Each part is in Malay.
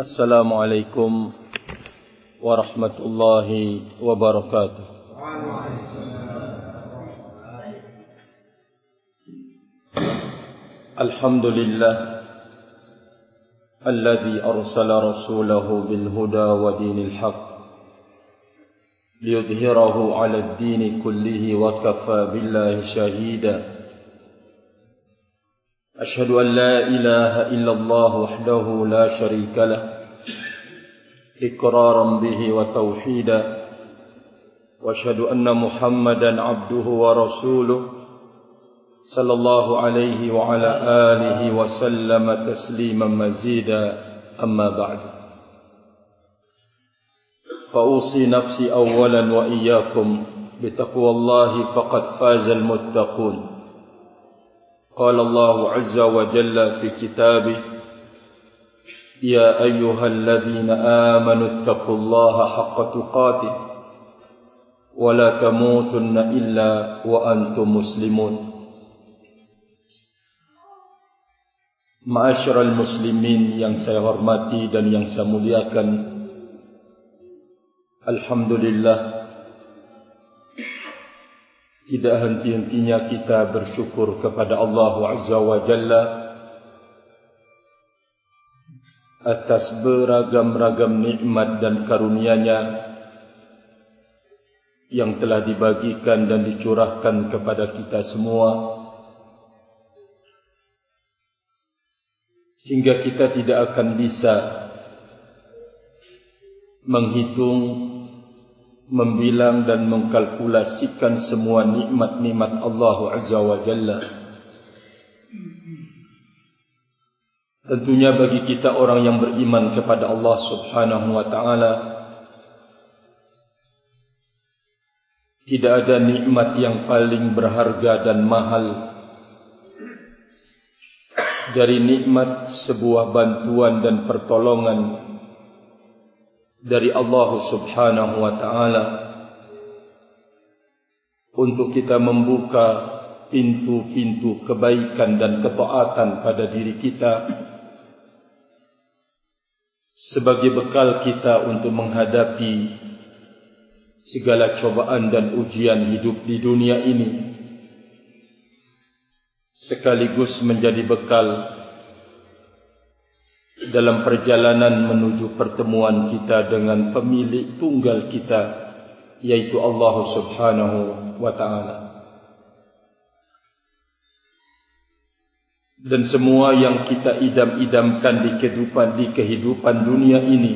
السلام عليكم ورحمة الله وبركاته. الحمد لله الذي أرسل رسوله بالهدى ودين الحق ليظهره على الدين كله وكفى بالله شهيدا. أشهد أن لا إله إلا الله وحده لا شريك له إقرارا به وتوحيدا وأشهد أن محمدا عبده ورسوله صلى الله عليه وعلى آله وسلم تسليما مزيدا أما بعد. فأوصي نفسي أولا وإياكم بتقوى الله فقد فاز المتقون. قال الله عز وجل في كتابه يا أيها الذين آمنوا اتقوا الله حق تقاته ولا تموتن إلا وأنتم مسلمون. Ma'asyiral muslimin yang saya hormati dan yang saya muliakan Alhamdulillah Tidak henti-hentinya kita bersyukur kepada Allah Azza wa Jalla Atas beragam-ragam nikmat dan karunia-Nya Yang telah dibagikan dan dicurahkan kepada kita semua. Sehingga kita tidak akan bisa menghitung, membilang dan mengkalkulasikan semua nikmat-nikmat Allah Azza wa Jalla. Tentunya bagi kita orang yang beriman kepada Allah Subhanahu wa taala tidak ada nikmat yang paling berharga dan mahal dari nikmat sebuah bantuan dan pertolongan dari Allah Subhanahu wa taala untuk kita membuka pintu-pintu kebaikan dan ketaatan pada diri kita sebagai bekal kita untuk menghadapi segala cobaan dan ujian hidup di dunia ini sekaligus menjadi bekal dalam perjalanan menuju pertemuan kita dengan pemilik tunggal kita yaitu Allah Subhanahu wa taala. Dan semua yang kita idam-idamkan di kehidupan di kehidupan dunia ini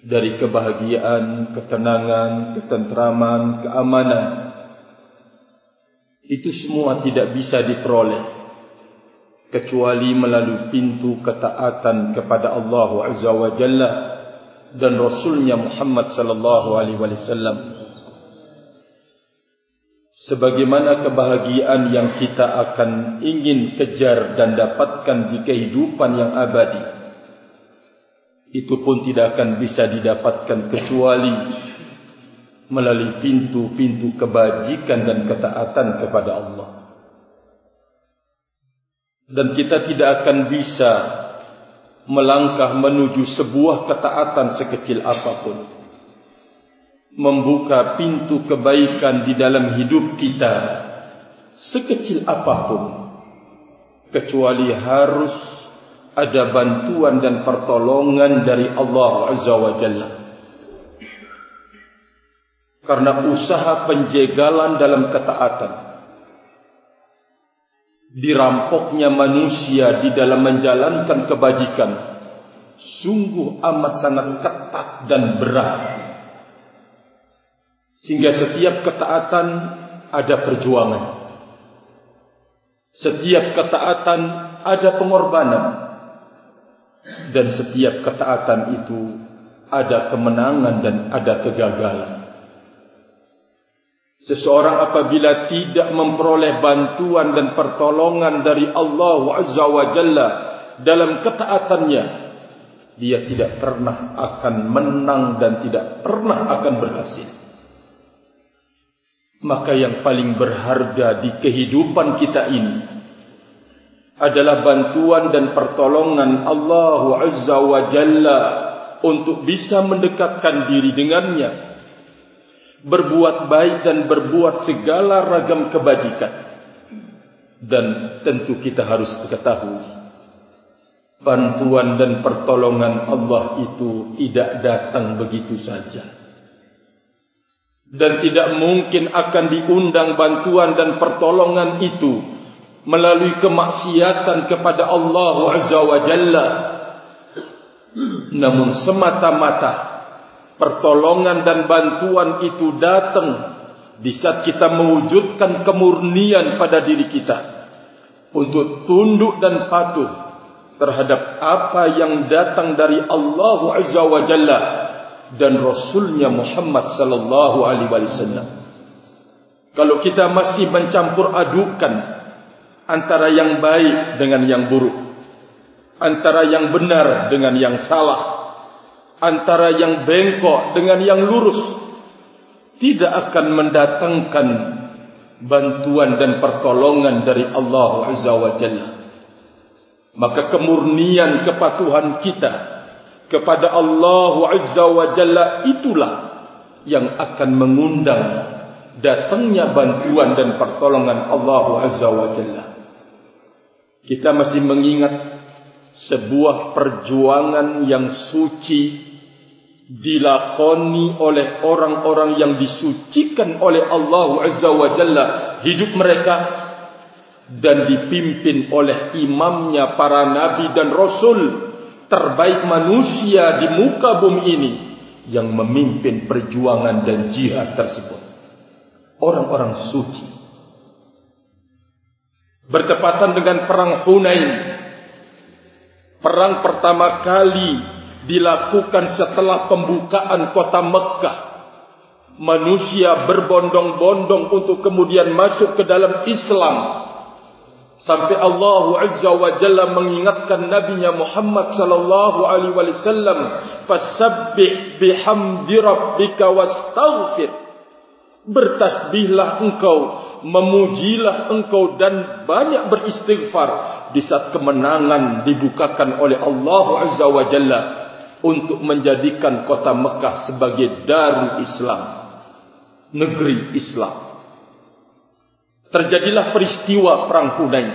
dari kebahagiaan, ketenangan, ketentraman, keamanan itu semua tidak bisa diperoleh kecuali melalui pintu ketaatan kepada Allah Azza wa Jalla dan Rasulnya Muhammad sallallahu alaihi wasallam sebagaimana kebahagiaan yang kita akan ingin kejar dan dapatkan di kehidupan yang abadi itu pun tidak akan bisa didapatkan kecuali melalui pintu-pintu kebajikan dan ketaatan kepada Allah. Dan kita tidak akan bisa melangkah menuju sebuah ketaatan sekecil apapun. Membuka pintu kebaikan di dalam hidup kita sekecil apapun. Kecuali harus ada bantuan dan pertolongan dari Allah Azza wa Jalla karena usaha penjegalan dalam ketaatan dirampoknya manusia di dalam menjalankan kebajikan sungguh amat sangat ketat dan berat. Sehingga setiap ketaatan ada perjuangan. Setiap ketaatan ada pengorbanan. Dan setiap ketaatan itu ada kemenangan dan ada kegagalan Seseorang apabila tidak memperoleh bantuan dan pertolongan dari Allah Azza wa Jalla dalam ketaatannya, dia tidak pernah akan menang dan tidak pernah akan berhasil. Maka yang paling berharga di kehidupan kita ini adalah bantuan dan pertolongan Allah Azza wa Jalla untuk bisa mendekatkan diri dengannya berbuat baik dan berbuat segala ragam kebajikan. Dan tentu kita harus ketahui bantuan dan pertolongan Allah itu tidak datang begitu saja. Dan tidak mungkin akan diundang bantuan dan pertolongan itu melalui kemaksiatan kepada Allah Azza wa Jalla. Namun semata-mata pertolongan dan bantuan itu datang di saat kita mewujudkan kemurnian pada diri kita untuk tunduk dan patuh terhadap apa yang datang dari Allah Azza wa Jalla dan Rasulnya Muhammad sallallahu alaihi wasallam. Kalau kita masih mencampur adukan antara yang baik dengan yang buruk antara yang benar dengan yang salah antara yang bengkok dengan yang lurus tidak akan mendatangkan bantuan dan pertolongan dari Allah Azza wa Jalla. Maka kemurnian kepatuhan kita kepada Allah Azza wa Jalla itulah yang akan mengundang datangnya bantuan dan pertolongan Allah Azza wa Jalla. Kita masih mengingat sebuah perjuangan yang suci dilakoni oleh orang-orang yang disucikan oleh Allah Azza wa Jalla hidup mereka dan dipimpin oleh imamnya para nabi dan rasul terbaik manusia di muka bumi ini yang memimpin perjuangan dan jihad tersebut orang-orang suci bertepatan dengan perang Hunain. Perang pertama kali dilakukan setelah pembukaan kota Mekah. Manusia berbondong-bondong untuk kemudian masuk ke dalam Islam. Sampai Allah Azza wa Jalla mengingatkan Nabi Muhammad sallallahu alaihi wasallam, "Fasabbih bihamdi rabbika wastaghfir." Bertasbihlah engkau memujilah engkau dan banyak beristighfar di saat kemenangan dibukakan oleh Allah Azza wa Jalla untuk menjadikan kota Mekah sebagai darul Islam negeri Islam terjadilah peristiwa perang Hunain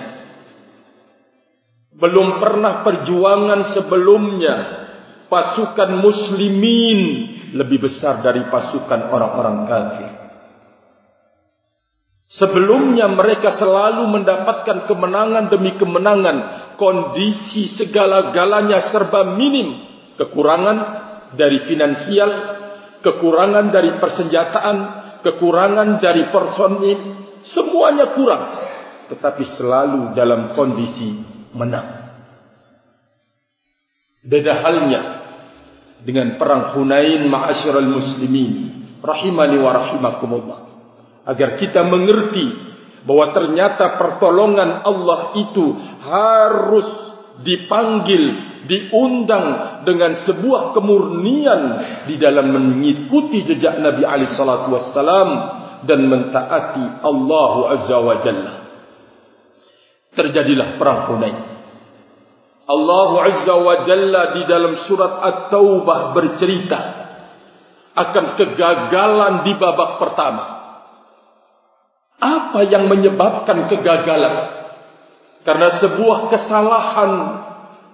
belum pernah perjuangan sebelumnya pasukan muslimin lebih besar dari pasukan orang-orang kafir Sebelumnya mereka selalu mendapatkan kemenangan demi kemenangan. Kondisi segala-galanya serba minim. Kekurangan dari finansial, kekurangan dari persenjataan, kekurangan dari personil. Semuanya kurang. Tetapi selalu dalam kondisi menang. Beda halnya dengan perang Hunain ma'asyiral muslimin. Rahimani wa rahimakumullah agar kita mengerti bahwa ternyata pertolongan Allah itu harus dipanggil, diundang dengan sebuah kemurnian di dalam mengikuti jejak Nabi Ali Shallallahu Wasallam dan mentaati Allah Azza wa Jalla. Terjadilah perang Hunain. Allah Azza wa Jalla di dalam surat At-Taubah bercerita akan kegagalan di babak pertama. Apa yang menyebabkan kegagalan? Karena sebuah kesalahan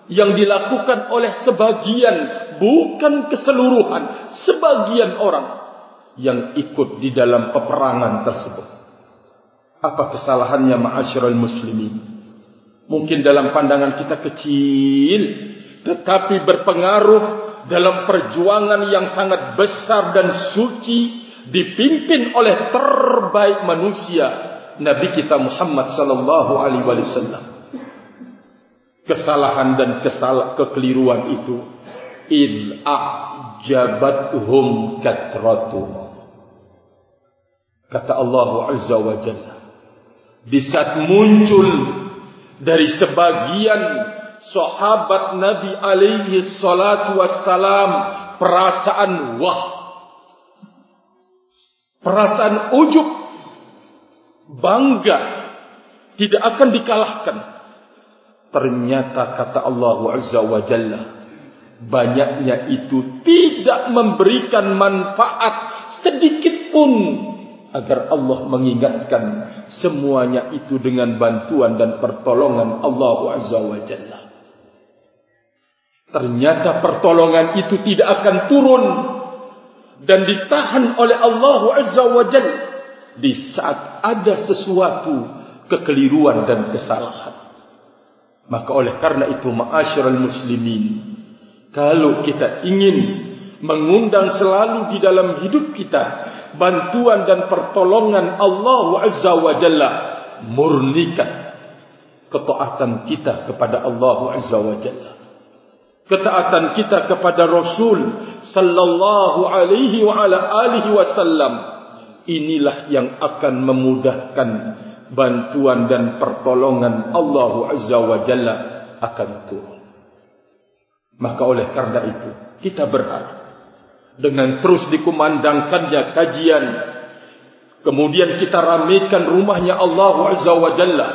yang dilakukan oleh sebagian, bukan keseluruhan, sebagian orang yang ikut di dalam peperangan tersebut. Apa kesalahannya ma'asyiral muslimin? Mungkin dalam pandangan kita kecil, tetapi berpengaruh dalam perjuangan yang sangat besar dan suci dipimpin oleh terbaik manusia Nabi kita Muhammad sallallahu alaihi wasallam. Kesalahan dan kesal kekeliruan itu in a'jabatuhum kathratu. Kata Allah Azza wa Jalla. Di saat muncul dari sebagian sahabat Nabi alaihi salatu wassalam perasaan wah perasaan ujub bangga tidak akan dikalahkan ternyata kata Allah Azza wa Jalla banyaknya itu tidak memberikan manfaat sedikit pun agar Allah mengingatkan semuanya itu dengan bantuan dan pertolongan Allah Azza wa Jalla. Ternyata pertolongan itu tidak akan turun dan ditahan oleh Allah Azza wa Jalla di saat ada sesuatu kekeliruan dan kesalahan. Maka oleh karena itu ma'asyiral muslimin kalau kita ingin mengundang selalu di dalam hidup kita bantuan dan pertolongan Allah Azza wa Jalla murnikan ketaatan kita kepada Allah Azza wa Jalla. Ketaatan kita kepada Rasul sallallahu alaihi wa ala alihi wasallam. Inilah yang akan memudahkan bantuan dan pertolongan Allah Azza wa Jalla akan turun. Maka oleh karena itu kita berharap dengan terus dikumandangkannya kajian kemudian kita ramaikan rumahnya Allah Azza wa Jalla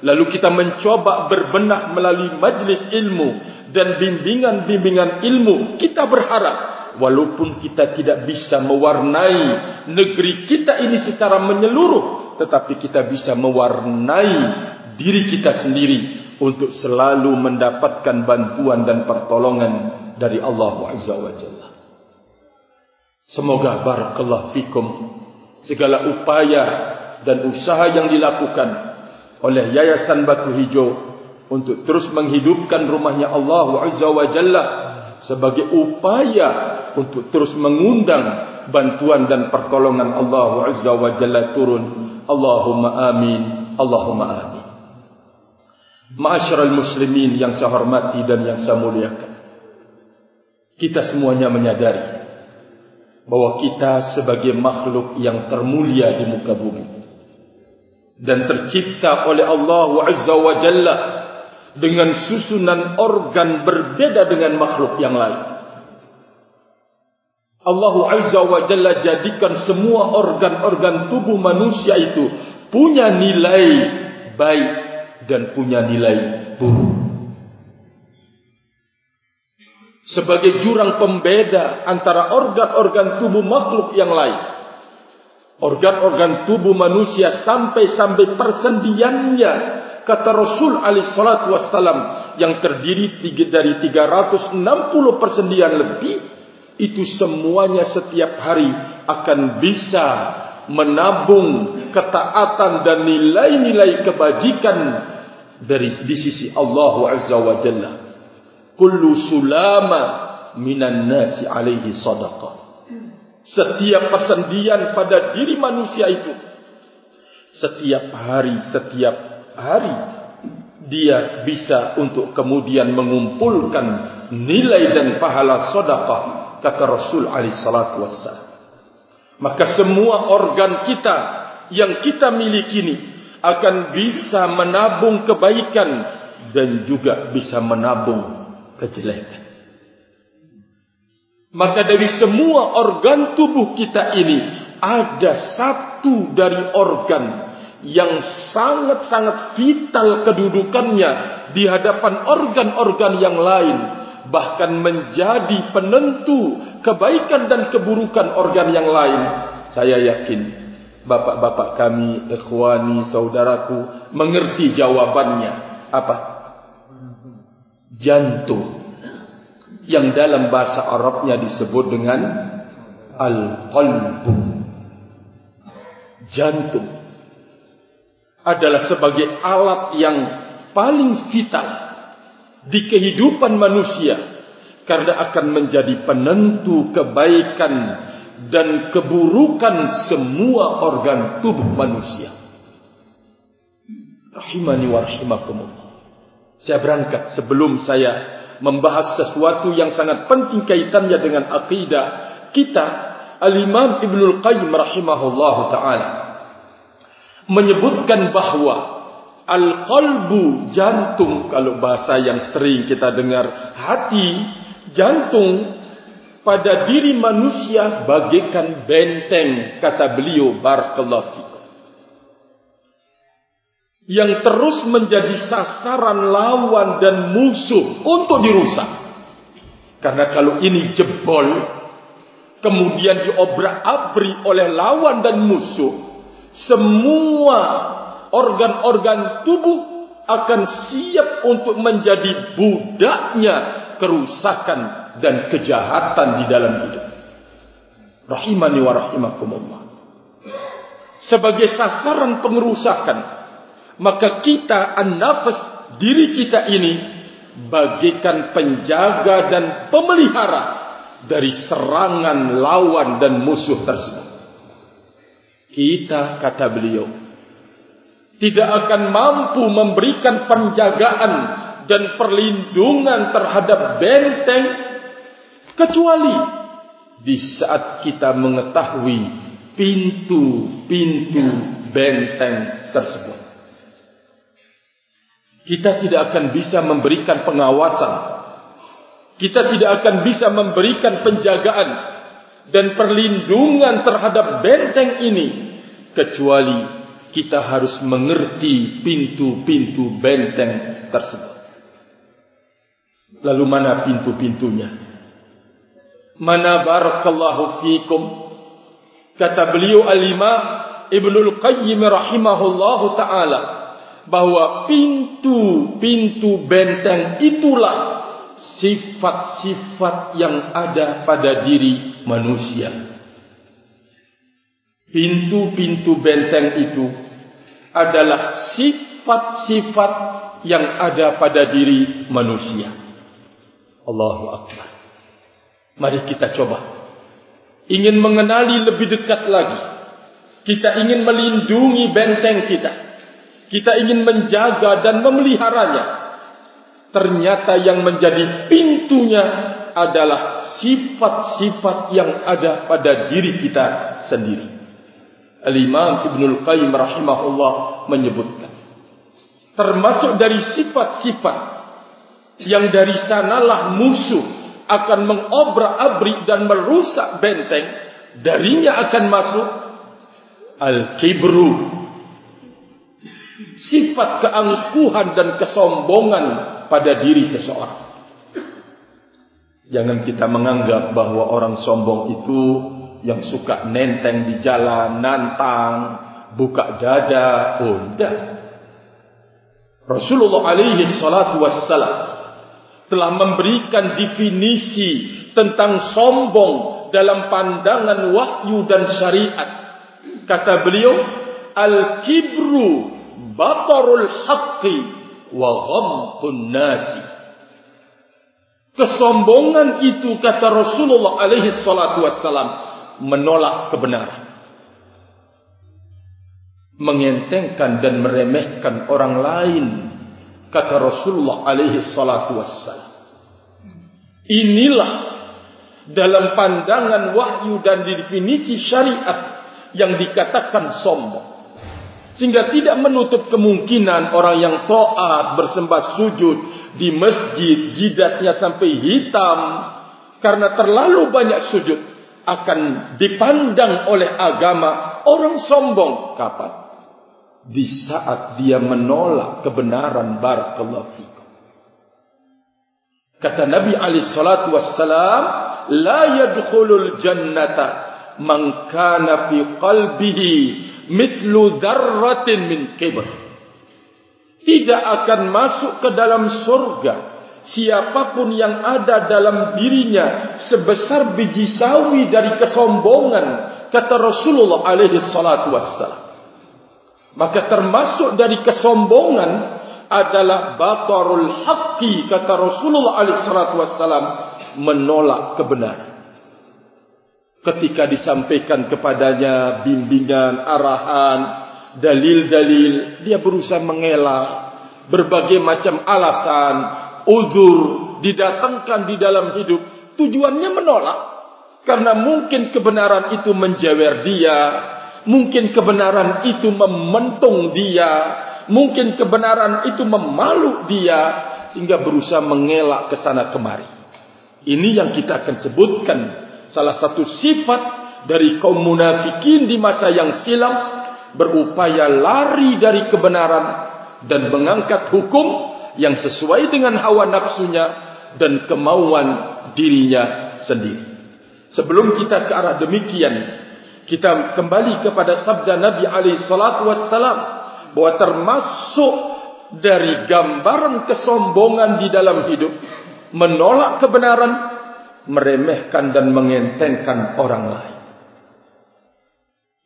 lalu kita mencoba berbenah melalui majlis ilmu dan bimbingan-bimbingan ilmu kita berharap walaupun kita tidak bisa mewarnai negeri kita ini secara menyeluruh tetapi kita bisa mewarnai diri kita sendiri untuk selalu mendapatkan bantuan dan pertolongan dari Allah Azza wa Jalla Semoga barakallahu fikum segala upaya dan usaha yang dilakukan oleh Yayasan Batu Hijau untuk terus menghidupkan rumahnya Allah Azza wa Jalla sebagai upaya untuk terus mengundang bantuan dan pertolongan Allah Azza wa Jalla turun. Allahumma amin. Allahumma amin. Ma'asyiral muslimin yang saya hormati dan yang saya muliakan. Kita semuanya menyadari bahwa kita sebagai makhluk yang termulia di muka bumi dan tercipta oleh Allah Azza wa Jalla dengan susunan organ berbeda dengan makhluk yang lain. Allah Azza wa Jalla jadikan semua organ-organ tubuh manusia itu punya nilai baik dan punya nilai buruk sebagai jurang pembeda antara organ-organ tubuh makhluk yang lain. Organ-organ tubuh manusia sampai-sampai persendiannya kata Rasul alaihi salatu wasallam yang terdiri dari 360 persendian lebih itu semuanya setiap hari akan bisa menabung ketaatan dan nilai-nilai kebajikan dari di sisi Allah Azza wa Jalla. Kullu sulama minan nasi alaihi sadaqah. Setiap persendian pada diri manusia itu setiap hari setiap hari dia bisa untuk kemudian mengumpulkan nilai dan pahala sedekah kata Rasul alaihi salatu wassalam maka semua organ kita yang kita miliki ini akan bisa menabung kebaikan dan juga bisa menabung kejelekan. Maka dari semua organ tubuh kita ini ada satu dari organ yang sangat-sangat vital kedudukannya di hadapan organ-organ yang lain bahkan menjadi penentu kebaikan dan keburukan organ yang lain. Saya yakin bapak-bapak kami ikhwani saudaraku mengerti jawabannya. Apa? Jantung. Yang dalam bahasa Arabnya disebut dengan al-qalbu. Jantung adalah sebagai alat yang paling vital di kehidupan manusia karena akan menjadi penentu kebaikan dan keburukan semua organ tubuh manusia. Rahimani wa rahimakumullah. Saya berangkat sebelum saya membahas sesuatu yang sangat penting kaitannya dengan akidah kita. Al-Imam Ibn Al-Qayyim rahimahullahu ta'ala menyebutkan bahawa Al-Qalbu jantung. Kalau bahasa yang sering kita dengar hati jantung. Pada diri manusia bagaikan benteng kata beliau barakallahu yang terus menjadi sasaran lawan dan musuh untuk dirusak. Karena kalau ini jebol, kemudian diobrak-abrik oleh lawan dan musuh, semua organ-organ tubuh akan siap untuk menjadi budaknya kerusakan dan kejahatan di dalam hidup. Rahimani wa rahimakumullah. Sebagai sasaran pengerusakan, maka kita an-nafas diri kita ini bagikan penjaga dan pemelihara dari serangan lawan dan musuh tersebut. Kita kata beliau tidak akan mampu memberikan penjagaan dan perlindungan terhadap benteng kecuali di saat kita mengetahui pintu-pintu benteng tersebut. Kita tidak akan bisa memberikan pengawasan. Kita tidak akan bisa memberikan penjagaan dan perlindungan terhadap benteng ini kecuali kita harus mengerti pintu-pintu benteng tersebut. Lalu mana pintu-pintunya? Mana barakallahu fikum? Kata beliau al-imam Ibnul Qayyim rahimahullahu ta'ala bahwa pintu-pintu benteng itulah sifat-sifat yang ada pada diri manusia. Pintu-pintu benteng itu adalah sifat-sifat yang ada pada diri manusia. Allahu Akbar. Mari kita coba. Ingin mengenali lebih dekat lagi. Kita ingin melindungi benteng kita. Kita ingin menjaga dan memeliharanya. Ternyata yang menjadi pintunya adalah sifat-sifat yang ada pada diri kita sendiri. Al-Imam Ibn Al-Qayyim rahimahullah menyebutkan. Termasuk dari sifat-sifat yang dari sanalah musuh akan mengobrak-abrik dan merusak benteng. Darinya akan masuk Al-Kibru. Sifat keangkuhan dan kesombongan pada diri seseorang. Jangan kita menganggap bahawa orang sombong itu yang suka nenteng di jalan, nantang, buka dada, oh. Rasulullah alaihi salatu wassalam telah memberikan definisi tentang sombong dalam pandangan wahyu dan syariat. Kata beliau, al-kibru batarul haqqi wa ghamtun nasi. Kesombongan itu kata Rasulullah alaihi salatu wassalam menolak kebenaran. Mengentengkan dan meremehkan orang lain. Kata Rasulullah alaihi salatu wassalam. Inilah dalam pandangan wahyu dan definisi syariat yang dikatakan sombong. Sehingga tidak menutup kemungkinan orang yang to'at bersembah sujud di masjid jidatnya sampai hitam. Karena terlalu banyak sujud akan dipandang oleh agama orang sombong. Kapan? Di saat dia menolak kebenaran barakallahu fikum. Kata nabi alaihi salatu wassalam la yadkhulul jannata man kana fi qalbihi mithlu dzarratin min kibr tidak akan masuk ke dalam surga siapapun yang ada dalam dirinya sebesar biji sawi dari kesombongan kata Rasulullah alaihi salatu wassalam. Maka termasuk dari kesombongan adalah batarul haqqi kata Rasulullah alaihi salatu wassalam menolak kebenaran. Ketika disampaikan kepadanya bimbingan arahan dalil-dalil dia berusaha mengelak berbagai macam alasan uzur didatangkan di dalam hidup tujuannya menolak. Karena mungkin kebenaran itu menjewer dia mungkin kebenaran itu mementung dia mungkin kebenaran itu memalu dia sehingga berusaha mengelak ke sana kemari. Ini yang kita akan sebutkan salah satu sifat dari kaum munafikin di masa yang silam berupaya lari dari kebenaran dan mengangkat hukum yang sesuai dengan hawa nafsunya dan kemauan dirinya sendiri. Sebelum kita ke arah demikian, kita kembali kepada sabda Nabi alaihi salatu wassalam bahwa termasuk dari gambaran kesombongan di dalam hidup menolak kebenaran, meremehkan dan mengentengkan orang lain.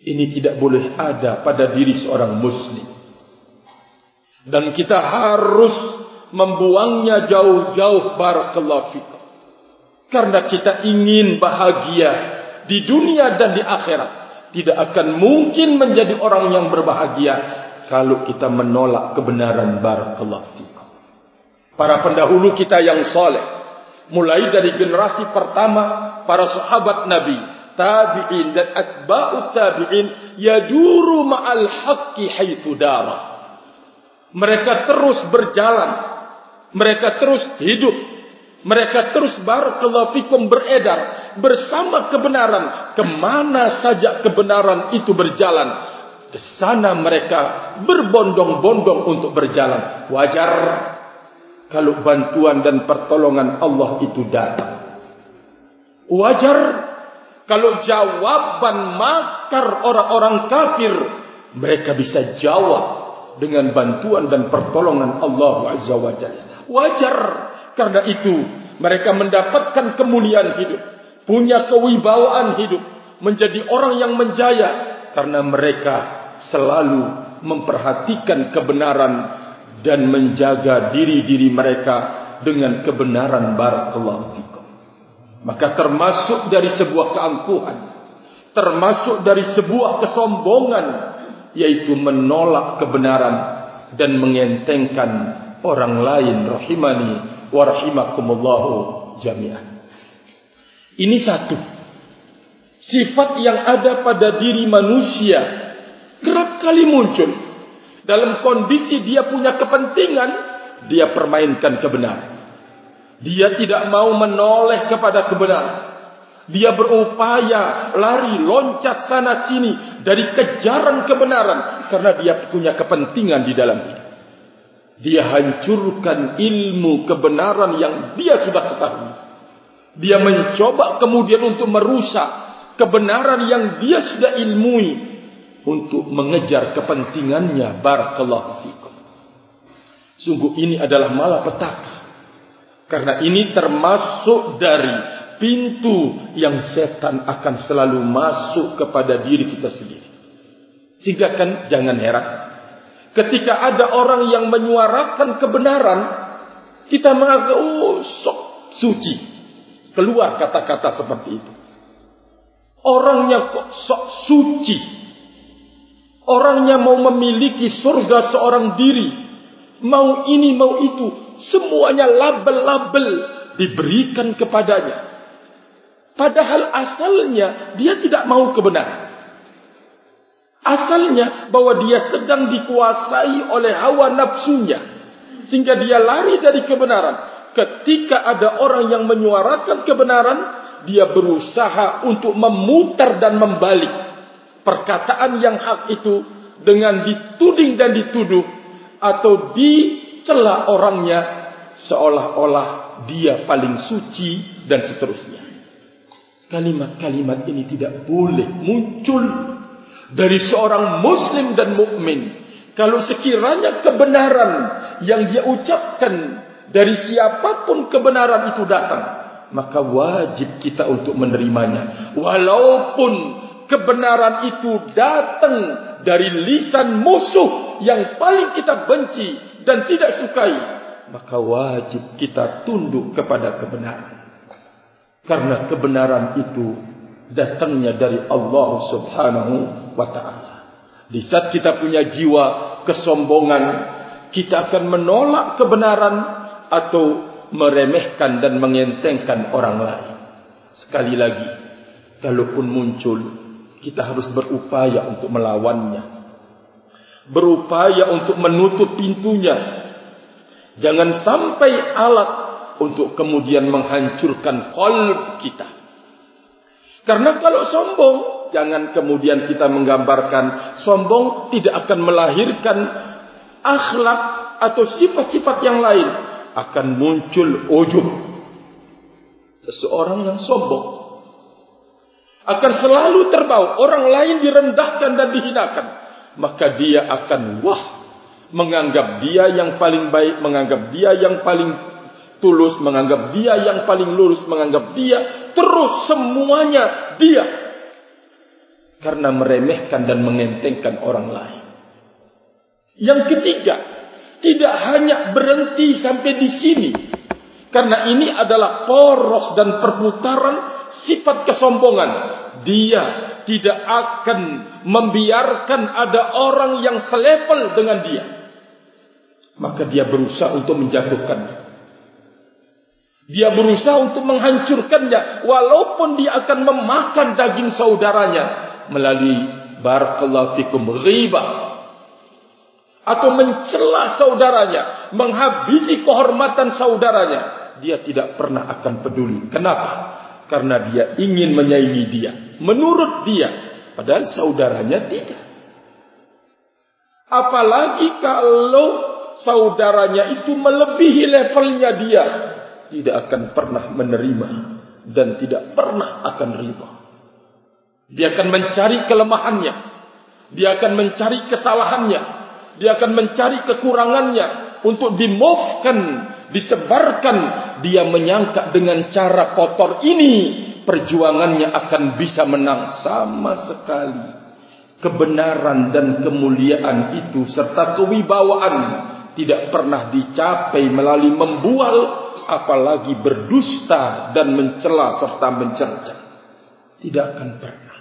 Ini tidak boleh ada pada diri seorang muslim. Dan kita harus membuangnya jauh-jauh barakallahu fikum. Karena kita ingin bahagia di dunia dan di akhirat. Tidak akan mungkin menjadi orang yang berbahagia kalau kita menolak kebenaran barakallahu fikum. Para pendahulu kita yang soleh, mulai dari generasi pertama para sahabat Nabi, tabi'in dan atba'ut tabi'in yajuru ma'al haqqi haitsu dara. Mereka terus berjalan, mereka terus hidup, mereka terus barakallahu fikum beredar. Bersama kebenaran. Kemana saja kebenaran itu berjalan ke sana mereka berbondong-bondong untuk berjalan. Wajar kalau bantuan dan pertolongan Allah itu datang. Wajar kalau jawaban makar orang-orang kafir mereka bisa jawab dengan bantuan dan pertolongan Allah Azza wa Jalla. Wajar karena itu mereka mendapatkan kemuliaan hidup, punya kewibawaan hidup, menjadi orang yang menjaya karena mereka selalu memperhatikan kebenaran dan menjaga diri-diri mereka dengan kebenaran barakallahu fikum. Maka termasuk dari sebuah keangkuhan Termasuk dari sebuah kesombongan Yaitu menolak kebenaran Dan mengentengkan orang lain Rahimani wa rahimakumullahu jami'an Ini satu Sifat yang ada pada diri manusia Kerap kali muncul Dalam kondisi dia punya kepentingan Dia permainkan kebenaran dia tidak mau menoleh kepada kebenaran. Dia berupaya lari, loncat sana sini dari kejaran kebenaran karena dia punya kepentingan di dalam hidup. Dia hancurkan ilmu kebenaran yang dia sudah ketahui. Dia mencoba kemudian untuk merusak kebenaran yang dia sudah ilmui untuk mengejar kepentingannya barakallahu fikum. Sungguh ini adalah malapetaka karena ini termasuk dari pintu yang setan akan selalu masuk kepada diri kita sendiri. Sehingga kan jangan heran. Ketika ada orang yang menyuarakan kebenaran, kita menganggap, oh sok suci. Keluar kata-kata seperti itu. Orangnya kok sok suci. Orangnya mau memiliki surga seorang diri. Mau ini, mau itu semuanya label-label diberikan kepadanya. Padahal asalnya dia tidak mau kebenaran. Asalnya bahwa dia sedang dikuasai oleh hawa nafsunya. Sehingga dia lari dari kebenaran. Ketika ada orang yang menyuarakan kebenaran, dia berusaha untuk memutar dan membalik perkataan yang hak itu dengan dituding dan dituduh atau di celah orangnya seolah-olah dia paling suci dan seterusnya. Kalimat-kalimat ini tidak boleh muncul dari seorang muslim dan mukmin. Kalau sekiranya kebenaran yang dia ucapkan dari siapapun kebenaran itu datang, maka wajib kita untuk menerimanya. Walaupun kebenaran itu datang dari lisan musuh yang paling kita benci dan tidak sukai maka wajib kita tunduk kepada kebenaran karena kebenaran itu datangnya dari Allah Subhanahu wa taala di saat kita punya jiwa kesombongan kita akan menolak kebenaran atau meremehkan dan mengentengkan orang lain sekali lagi kalaupun muncul kita harus berupaya untuk melawannya berupaya untuk menutup pintunya. Jangan sampai alat untuk kemudian menghancurkan kolb kita. Karena kalau sombong, jangan kemudian kita menggambarkan sombong tidak akan melahirkan akhlak atau sifat-sifat yang lain. Akan muncul ujub. Seseorang yang sombong akan selalu terbawa orang lain direndahkan dan dihinakan. Maka dia akan wah menganggap dia yang paling baik menganggap dia yang paling tulus menganggap dia yang paling lurus menganggap dia terus semuanya dia karena meremehkan dan mengentengkan orang lain. Yang ketiga tidak hanya berhenti sampai di sini. Karena ini adalah poros dan perputaran sifat kesombongan. Dia tidak akan membiarkan ada orang yang selevel dengan dia. Maka dia berusaha untuk menjatuhkannya. Dia berusaha untuk menghancurkannya walaupun dia akan memakan daging saudaranya melalui barakallahu fikum riba atau mencela saudaranya menghabisi kehormatan saudaranya dia tidak pernah akan peduli. Kenapa? Karena dia ingin menyaingi dia. Menurut dia padahal saudaranya tidak. Apalagi kalau saudaranya itu melebihi levelnya dia tidak akan pernah menerima dan tidak pernah akan riba dia akan mencari kelemahannya. Dia akan mencari kesalahannya. Dia akan mencari kekurangannya untuk dimovkan disebarkan. Dia menyangka dengan cara kotor ini perjuangannya akan bisa menang sama sekali. Kebenaran dan kemuliaan itu serta kewibawaan tidak pernah dicapai melalui membual apalagi berdusta dan mencela serta mencerca. Tidak akan pernah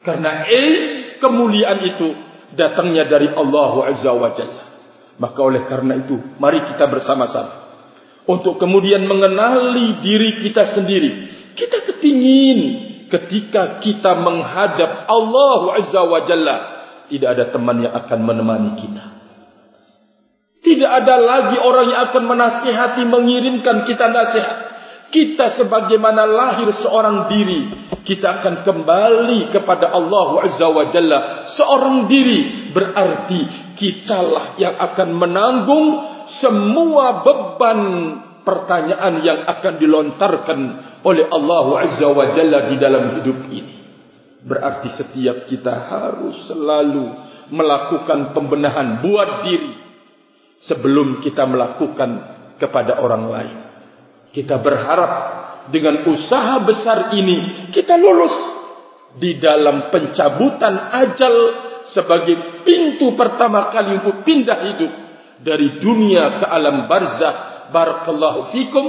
karena is kemuliaan itu datangnya dari Allah Azza wa Jalla Maka oleh karena itu, mari kita bersama-sama untuk kemudian mengenali diri kita sendiri. Kita kepingin ketika kita menghadap Allah Azza wa Jalla, tidak ada teman yang akan menemani kita. Tidak ada lagi orang yang akan menasihati, mengirimkan kita nasihat. Kita sebagaimana lahir seorang diri, kita akan kembali kepada Allah Azza wa Jalla. Seorang diri berarti kitalah yang akan menanggung semua beban pertanyaan yang akan dilontarkan oleh Allah Azza wa Jalla di dalam hidup ini. Berarti setiap kita harus selalu melakukan pembenahan buat diri sebelum kita melakukan kepada orang lain. Kita berharap dengan usaha besar ini kita lulus di dalam pencabutan ajal sebagai pintu pertama kali untuk pindah hidup dari dunia ke alam barzah. Barakallahu fikum.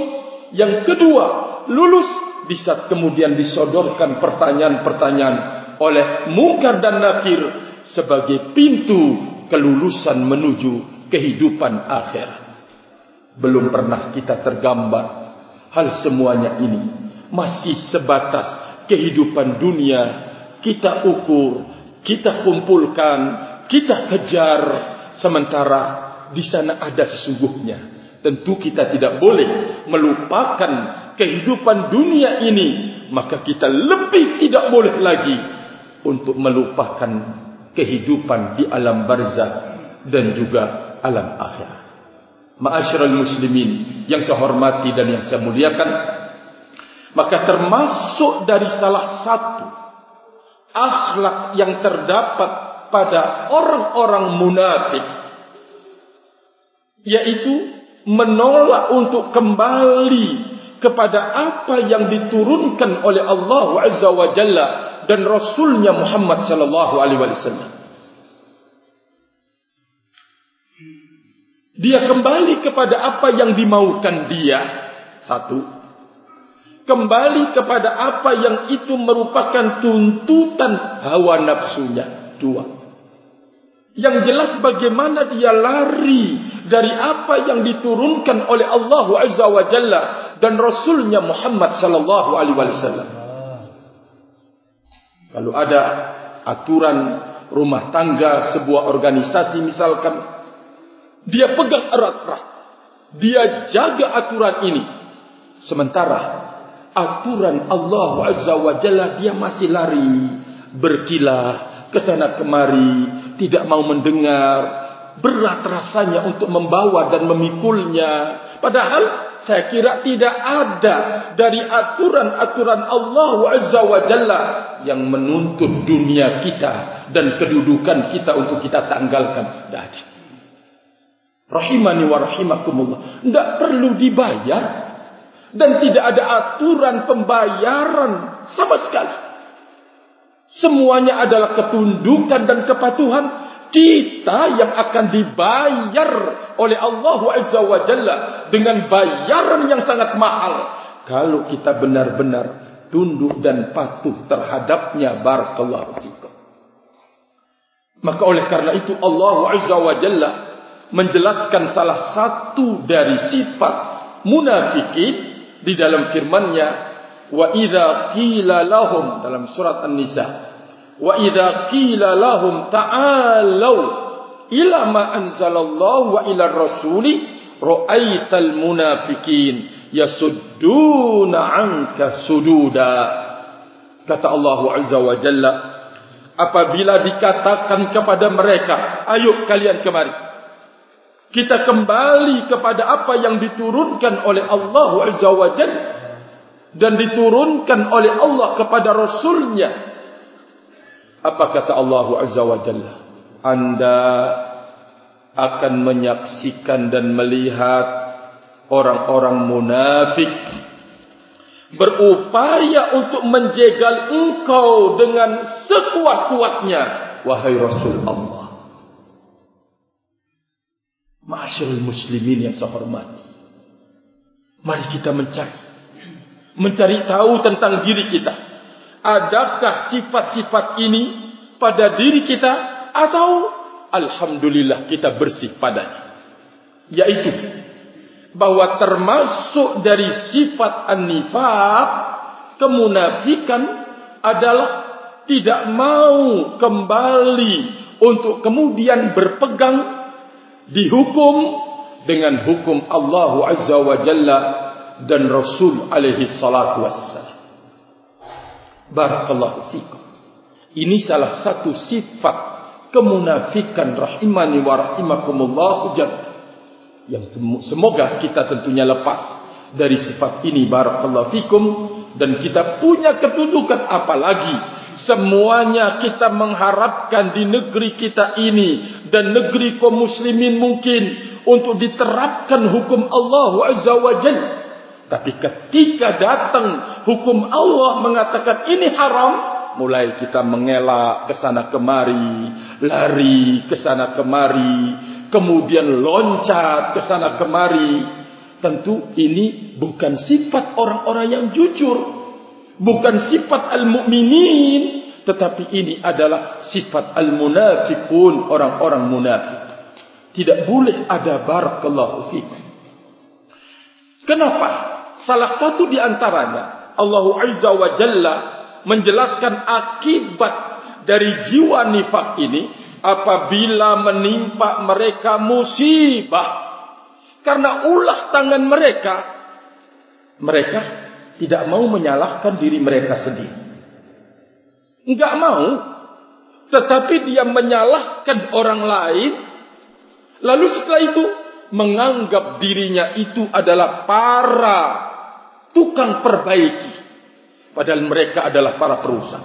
Yang kedua lulus di saat kemudian disodorkan pertanyaan-pertanyaan oleh mungkar dan nakir sebagai pintu kelulusan menuju kehidupan akhir. Belum pernah kita tergambar hal semuanya ini masih sebatas kehidupan dunia kita ukur kita kumpulkan, kita kejar sementara di sana ada sesungguhnya. Tentu kita tidak boleh melupakan kehidupan dunia ini, maka kita lebih tidak boleh lagi untuk melupakan kehidupan di alam barzah dan juga alam akhir. Ma'asyiral muslimin yang saya hormati dan yang saya muliakan, maka termasuk dari salah satu akhlak yang terdapat pada orang-orang munafik yaitu menolak untuk kembali kepada apa yang diturunkan oleh Allah Azza wa Jalla dan Rasulnya Muhammad sallallahu alaihi wasallam. Dia kembali kepada apa yang dimaukan dia. Satu kembali kepada apa yang itu merupakan tuntutan hawa nafsunya. Dua. Yang jelas bagaimana dia lari dari apa yang diturunkan oleh Allah Azza wa Jalla dan Rasulnya Muhammad sallallahu alaihi wasallam. Kalau ada aturan rumah tangga sebuah organisasi misalkan dia pegang erat-erat dia jaga aturan ini sementara aturan Allah Azza wa Jalla dia masih lari berkilah ke sana kemari tidak mau mendengar berat rasanya untuk membawa dan memikulnya. Padahal saya kira tidak ada dari aturan-aturan Allah Azza wa Jalla yang menuntut dunia kita dan kedudukan kita untuk kita tanggalkan. Tidak ada. Rahimani wa rahimakumullah. Tidak perlu dibayar. Dan tidak ada aturan pembayaran sama sekali. Semuanya adalah ketundukan dan kepatuhan kita yang akan dibayar oleh Allah Azza wa Jalla dengan bayaran yang sangat mahal kalau kita benar-benar tunduk dan patuh terhadapnya barakallahu fikum maka oleh karena itu Allah Azza wa Jalla menjelaskan salah satu dari sifat munafikin di dalam firman-Nya wa idza qila lahum dalam surat An-Nisa wa idza qila lahum ta'alu ila ma anzalallahu wa ila rasuli ra'aital munafiqin yasudduna 'anka sududa. Kata Allah azza wa jalla apabila dikatakan kepada mereka ayo kalian kemari kita kembali kepada apa yang diturunkan oleh Allah azza wa jalla dan diturunkan oleh Allah kepada rasulnya apa kata Allah Azza wa Jalla? Anda akan menyaksikan dan melihat orang-orang munafik berupaya untuk menjegal engkau dengan sekuat-kuatnya wahai Rasul Allah. Masyarul muslimin yang saya hormati. Mari kita mencari. Mencari tahu tentang diri kita. Adakah sifat-sifat ini pada diri kita atau alhamdulillah kita bersih padanya? Yaitu bahwa termasuk dari sifat an-nifaq kemunafikan adalah tidak mau kembali untuk kemudian berpegang dihukum dengan hukum Allah Azza wa Jalla dan Rasul alaihi salatu wassalam. Barakallahu fikum. Ini salah satu sifat kemunafikan rahimani wa rahimakumullah yang semoga kita tentunya lepas dari sifat ini. Barakallahu fikum. Dan kita punya ketundukan apalagi semuanya kita mengharapkan di negeri kita ini dan negeri kaum muslimin mungkin untuk diterapkan hukum Allah azza wajalla tapi ketika datang hukum Allah mengatakan ini haram, mulai kita mengelak ke sana kemari, lari ke sana kemari, kemudian loncat ke sana kemari. Tentu ini bukan sifat orang-orang yang jujur, bukan sifat al-mu'minin, tetapi ini adalah sifat al-munafiqun, orang-orang munafik. Tidak boleh ada barakallahu fikum. Kenapa? Salah satu di antaranya Allah Azza wa Jalla menjelaskan akibat dari jiwa nifak ini apabila menimpa mereka musibah karena ulah tangan mereka mereka tidak mau menyalahkan diri mereka sendiri. Enggak mau tetapi dia menyalahkan orang lain. Lalu setelah itu menganggap dirinya itu adalah para tukang perbaiki padahal mereka adalah para perusak.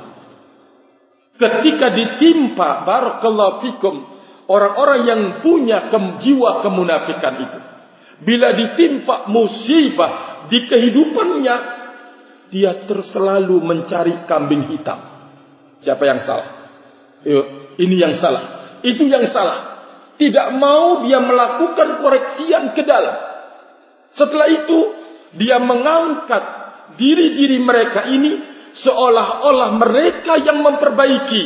Ketika ditimpa barakallahu fikum orang-orang yang punya jiwa kemunafikan itu bila ditimpa musibah di kehidupannya dia terselalu mencari kambing hitam. Siapa yang salah? Ini yang salah. Itu yang salah. Tidak mau dia melakukan koreksian ke dalam. Setelah itu dia mengangkat diri-diri mereka ini seolah-olah mereka yang memperbaiki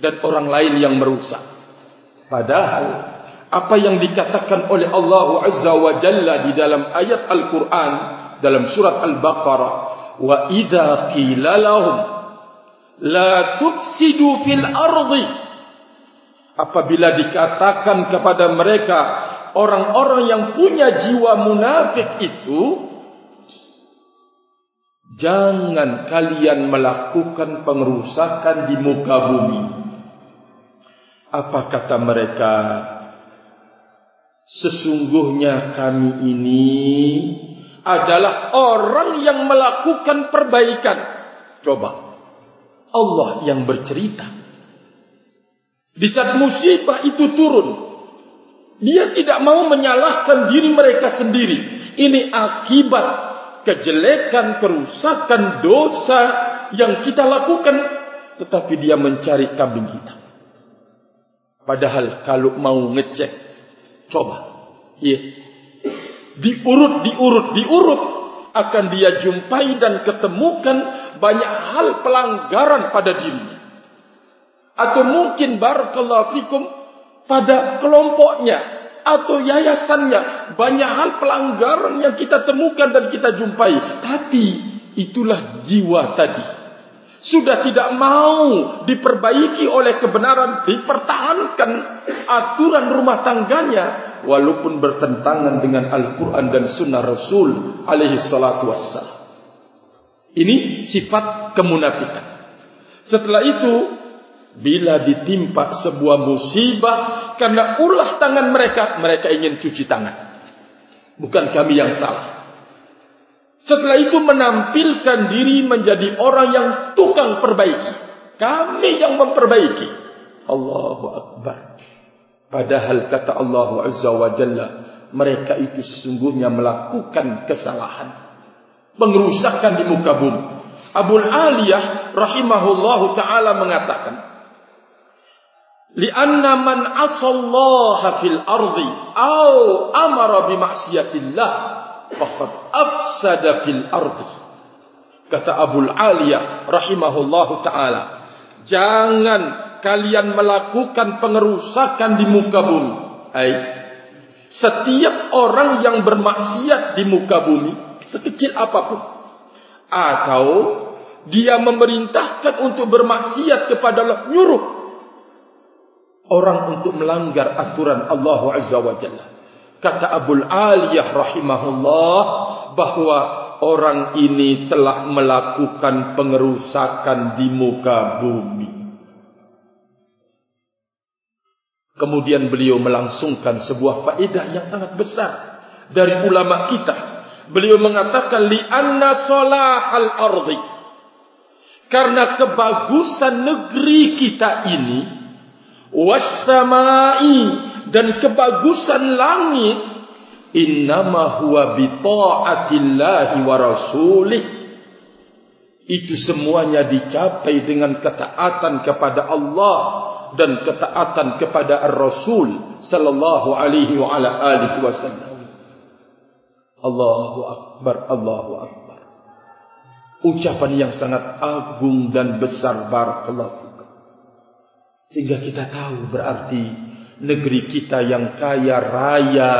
dan orang lain yang merusak. Padahal apa yang dikatakan oleh Allah Azza wa Jalla di dalam ayat Al-Quran dalam surat Al-Baqarah wa idza qila lahum la tufsidu fil ardi apabila dikatakan kepada mereka orang-orang yang punya jiwa munafik itu Jangan kalian melakukan pengerusakan di muka bumi. Apa kata mereka? sesungguhnya kami ini adalah orang yang melakukan perbaikan. Coba. Allah yang bercerita. Di saat musibah itu turun. Dia tidak mau menyalahkan diri mereka sendiri. Ini akibat kejelekan, kerusakan, dosa yang kita lakukan. Tetapi dia mencari kambing hitam. Padahal kalau mau ngecek, coba. Ya, diurut, diurut, diurut akan dia jumpai dan ketemukan banyak hal pelanggaran pada dirinya. Atau mungkin barakallahu fikum pada kelompoknya atau yayasannya banyak hal pelanggaran yang kita temukan dan kita jumpai. Tapi itulah jiwa tadi. Sudah tidak mau diperbaiki oleh kebenaran, dipertahankan aturan rumah tangganya, walaupun bertentangan dengan Al-Quran dan Sunnah Rasul alaihi salatu. Ini sifat kemunafikan. Setelah itu, bila ditimpa sebuah musibah karena ulah tangan mereka, mereka ingin cuci tangan. Bukan kami yang salah. Setelah itu menampilkan diri menjadi orang yang tukang perbaiki. Kami yang memperbaiki. Allahu Akbar. Padahal kata Allah Azza wa Jalla, mereka itu sesungguhnya melakukan kesalahan. Pengerusakan di muka bumi. Abu Aliyah rahimahullahu ta'ala mengatakan, Lianna man asallaha fil ardi au amara bimaksiatillah faqad afsada fil ardi. Kata Abu Aliyah rahimahullahu ta'ala, jangan kalian melakukan pengerusakan di muka bumi. Hai. Setiap orang yang bermaksiat di muka bumi, sekecil apapun, atau dia memerintahkan untuk bermaksiat kepada nyuruh orang untuk melanggar aturan Allah Azza wa Jalla. Kata Abu Aliyah rahimahullah bahwa orang ini telah melakukan pengerusakan di muka bumi. Kemudian beliau melangsungkan sebuah faedah yang sangat besar dari ulama kita. Beliau mengatakan li anna salahal ardi. Karena kebagusan negeri kita ini wassamai dan kebagusan langit innama huwa bi taatillahi wa rasulih itu semuanya dicapai dengan ketaatan kepada Allah dan ketaatan kepada Ar-Rasul sallallahu alaihi wa ala alihi wasallam. Allahu akbar, Allahu akbar. Ucapan yang sangat agung dan besar barakallahu Sehingga kita tahu berarti negeri kita yang kaya raya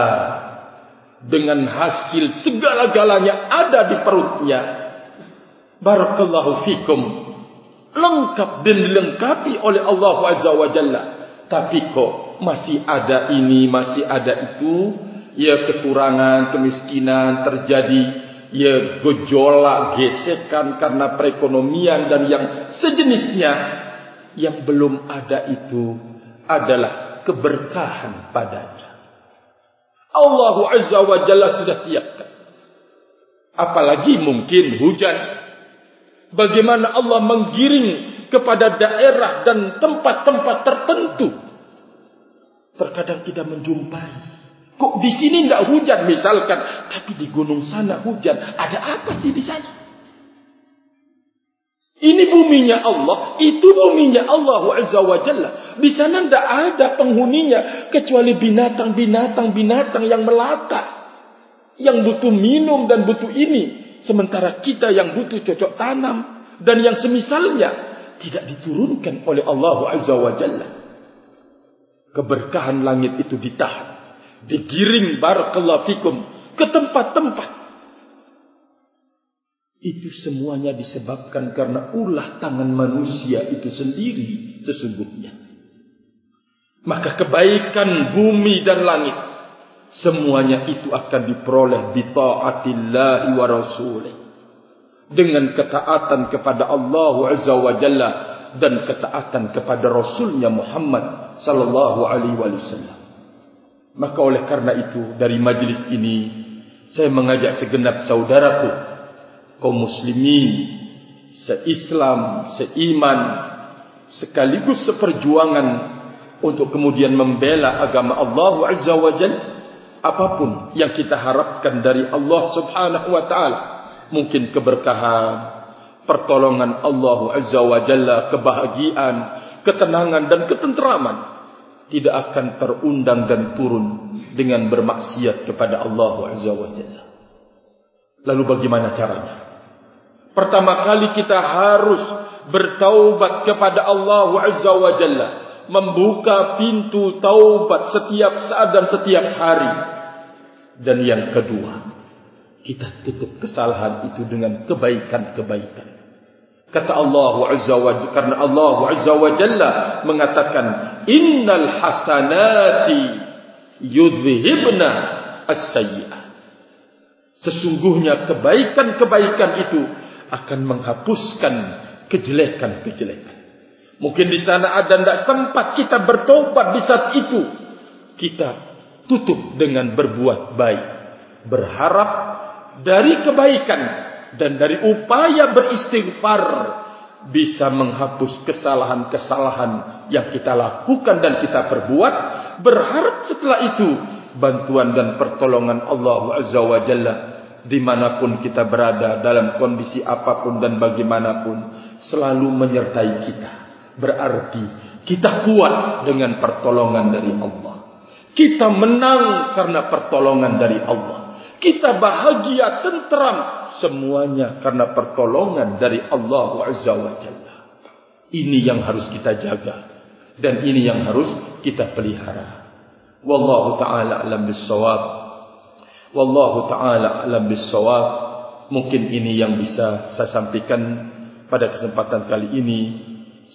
dengan hasil segala-galanya ada di perutnya. Barakallahu fikum lengkap dan dilengkapi oleh Allah Azza wa Jalla. Tapi kok masih ada ini, masih ada itu, ya kekurangan, kemiskinan terjadi, ya gejolak, gesekan karena perekonomian dan yang sejenisnya yang belum ada itu adalah keberkahan padanya. Allah Azza wa Jalla sudah siapkan. Apalagi mungkin hujan bagaimana Allah menggiring kepada daerah dan tempat-tempat tertentu. Terkadang kita menjumpai. Kok di sini tidak hujan misalkan. Tapi di gunung sana hujan. Ada apa sih di sana? Ini buminya Allah. Itu buminya Allah Azza wa Jalla. Di sana tidak ada penghuninya. Kecuali binatang-binatang-binatang yang melata. Yang butuh minum dan butuh ini. Sementara kita yang butuh cocok tanam dan yang semisalnya tidak diturunkan oleh Allah Azza wa Jalla. Keberkahan langit itu ditahan. Digiring barakallahu fikum ke tempat-tempat. Itu semuanya disebabkan karena ulah tangan manusia itu sendiri sesungguhnya. Maka kebaikan bumi dan langit semuanya itu akan diperoleh bi taatillahi wa rasulih dengan ketaatan kepada Allah azza wa jalla dan ketaatan kepada rasulnya Muhammad sallallahu alaihi wasallam Maka oleh karena itu dari majlis ini saya mengajak segenap saudaraku kaum muslimin se-Islam, se-iman sekaligus seperjuangan untuk kemudian membela agama Allah Azza wa Jalla apapun yang kita harapkan dari Allah Subhanahu wa taala. Mungkin keberkahan pertolongan Allah Azza wa Jalla kebahagiaan ketenangan dan ketenteraman tidak akan terundang dan turun dengan bermaksiat kepada Allah Azza wa Jalla. Lalu bagaimana caranya pertama kali kita harus bertaubat kepada Allah Azza wa Jalla membuka pintu taubat setiap saat dan setiap hari. Dan yang kedua, kita tutup kesalahan itu dengan kebaikan-kebaikan. Kata Allah Azza wa Jalla, karena Allah Azza wa Jalla mengatakan, Innal hasanati yudhibna as-sayyi'ah. Sesungguhnya kebaikan-kebaikan itu akan menghapuskan kejelekan-kejelekan. Mungkin di sana ada tidak sempat kita bertobat di saat itu. Kita tutup dengan berbuat baik. Berharap dari kebaikan dan dari upaya beristighfar bisa menghapus kesalahan-kesalahan yang kita lakukan dan kita perbuat. Berharap setelah itu bantuan dan pertolongan Allah Azza wa Jalla dimanapun kita berada dalam kondisi apapun dan bagaimanapun selalu menyertai kita berarti kita kuat dengan pertolongan dari Allah. Kita menang karena pertolongan dari Allah. Kita bahagia, tenteram semuanya karena pertolongan dari Allah Azza wa Jalla. Ini yang harus kita jaga dan ini yang harus kita pelihara. Wallahu taala alam bisawab. Wallahu taala alam bisawab. Mungkin ini yang bisa saya sampaikan pada kesempatan kali ini.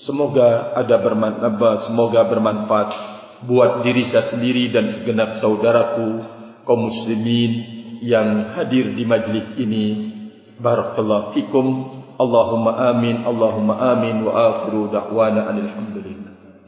Semoga ada bermanfaat, semoga bermanfaat buat diri saya sendiri dan segenap saudaraku kaum muslimin yang hadir di majlis ini. Barakallahu fikum. Allahumma amin, Allahumma amin wa akhiru da'wana alhamdulillah.